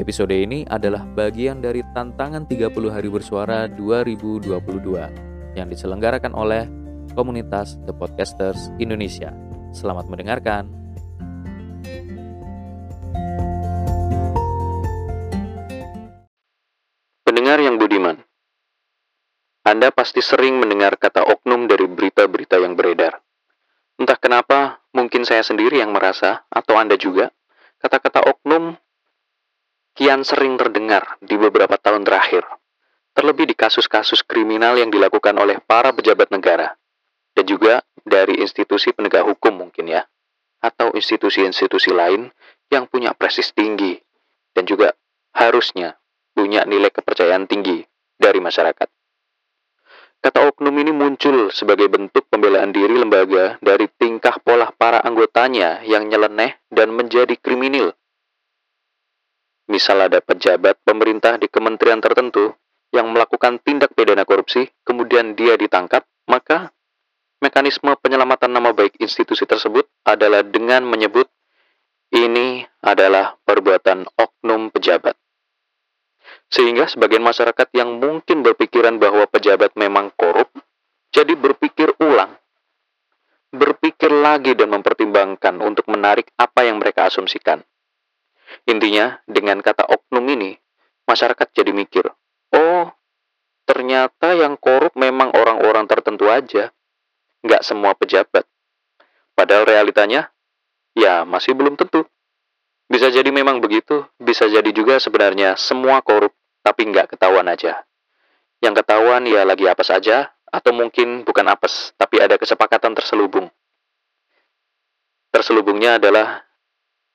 Episode ini adalah bagian dari tantangan 30 hari bersuara 2022 yang diselenggarakan oleh komunitas The Podcasters Indonesia. Selamat mendengarkan. Pendengar yang budiman, Anda pasti sering mendengar kata oknum dari berita-berita yang beredar. Entah kenapa, mungkin saya sendiri yang merasa, atau Anda juga, kata-kata oknum kian sering terdengar di beberapa tahun terakhir, terlebih di kasus-kasus kriminal yang dilakukan oleh para pejabat negara, dan juga dari institusi penegak hukum mungkin ya, atau institusi-institusi lain yang punya presis tinggi, dan juga harusnya punya nilai kepercayaan tinggi dari masyarakat. Kata oknum ini muncul sebagai bentuk pembelaan diri lembaga dari tingkah pola para anggotanya yang nyeleneh dan menjadi kriminal Misal ada pejabat pemerintah di kementerian tertentu yang melakukan tindak pidana korupsi, kemudian dia ditangkap, maka mekanisme penyelamatan nama baik institusi tersebut adalah dengan menyebut ini adalah perbuatan oknum pejabat. Sehingga sebagian masyarakat yang mungkin berpikiran bahwa pejabat memang korup, jadi berpikir ulang. Berpikir lagi dan mempertimbangkan untuk menarik apa yang mereka asumsikan. Intinya, dengan kata oknum ini, masyarakat jadi mikir, oh, ternyata yang korup memang orang-orang tertentu aja, nggak semua pejabat. Padahal realitanya, ya masih belum tentu. Bisa jadi memang begitu, bisa jadi juga sebenarnya semua korup, tapi nggak ketahuan aja. Yang ketahuan ya lagi apa saja, atau mungkin bukan apes, tapi ada kesepakatan terselubung. Terselubungnya adalah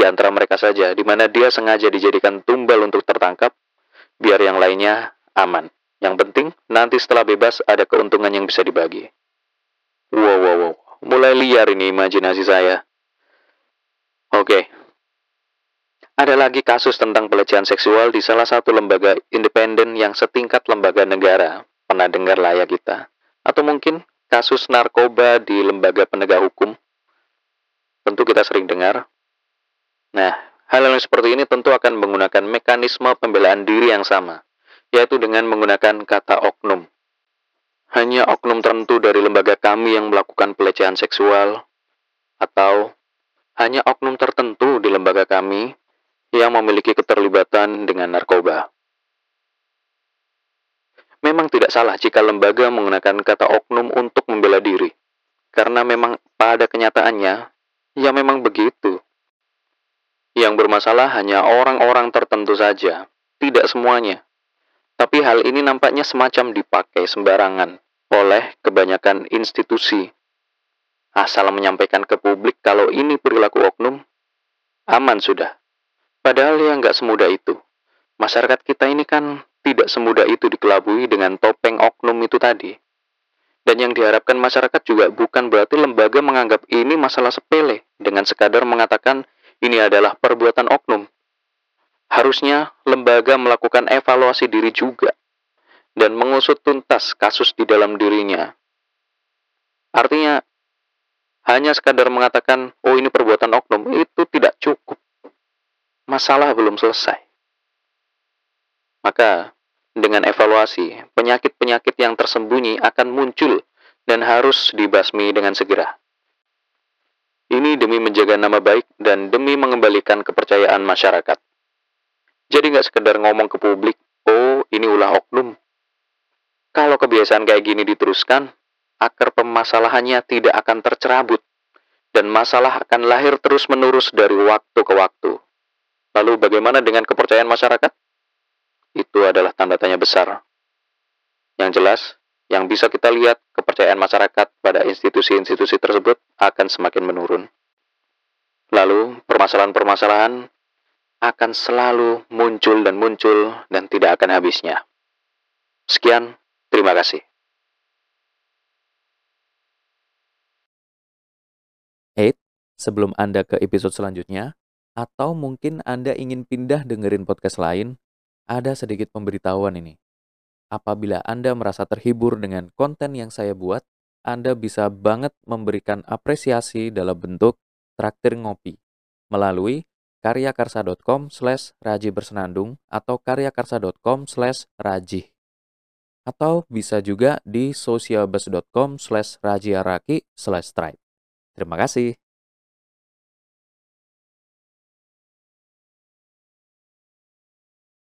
di antara mereka saja, di mana dia sengaja dijadikan tumbal untuk tertangkap, biar yang lainnya aman. Yang penting, nanti setelah bebas ada keuntungan yang bisa dibagi. Wow, wow, wow. Mulai liar ini imajinasi saya. Oke. Ada lagi kasus tentang pelecehan seksual di salah satu lembaga independen yang setingkat lembaga negara. Pernah dengar lah ya kita. Atau mungkin kasus narkoba di lembaga penegak hukum. Tentu kita sering dengar, Nah, hal yang seperti ini tentu akan menggunakan mekanisme pembelaan diri yang sama, yaitu dengan menggunakan kata oknum. Hanya oknum tertentu dari lembaga kami yang melakukan pelecehan seksual, atau hanya oknum tertentu di lembaga kami yang memiliki keterlibatan dengan narkoba. Memang tidak salah jika lembaga menggunakan kata oknum untuk membela diri, karena memang pada kenyataannya, ya memang begitu. Yang bermasalah hanya orang-orang tertentu saja, tidak semuanya. Tapi hal ini nampaknya semacam dipakai sembarangan oleh kebanyakan institusi. Asal menyampaikan ke publik kalau ini perilaku oknum, aman sudah. Padahal ya nggak semudah itu. Masyarakat kita ini kan tidak semudah itu dikelabui dengan topeng oknum itu tadi. Dan yang diharapkan masyarakat juga bukan berarti lembaga menganggap ini masalah sepele dengan sekadar mengatakan ini adalah perbuatan oknum. Harusnya lembaga melakukan evaluasi diri juga dan mengusut tuntas kasus di dalam dirinya. Artinya, hanya sekadar mengatakan, oh ini perbuatan oknum, itu tidak cukup. Masalah belum selesai. Maka, dengan evaluasi, penyakit-penyakit yang tersembunyi akan muncul dan harus dibasmi dengan segera. Ini demi menjaga nama baik dan demi mengembalikan kepercayaan masyarakat. Jadi nggak sekedar ngomong ke publik, oh ini ulah oknum. Kalau kebiasaan kayak gini diteruskan, akar permasalahannya tidak akan tercerabut, dan masalah akan lahir terus-menerus dari waktu ke waktu. Lalu bagaimana dengan kepercayaan masyarakat? Itu adalah tanda tanya besar. Yang jelas, yang bisa kita lihat kepercayaan masyarakat pada institusi-institusi tersebut akan semakin menurun. Lalu, permasalahan-permasalahan akan selalu muncul dan muncul dan tidak akan habisnya. Sekian, terima kasih. Hey, sebelum Anda ke episode selanjutnya, atau mungkin Anda ingin pindah dengerin podcast lain, ada sedikit pemberitahuan ini. Apabila Anda merasa terhibur dengan konten yang saya buat, Anda bisa banget memberikan apresiasi dalam bentuk traktir ngopi melalui karyakarsa.com slash raji bersenandung atau karyakarsa.com slash raji. Atau bisa juga di socialbus.com slash rajiaraki slash stripe. Terima kasih.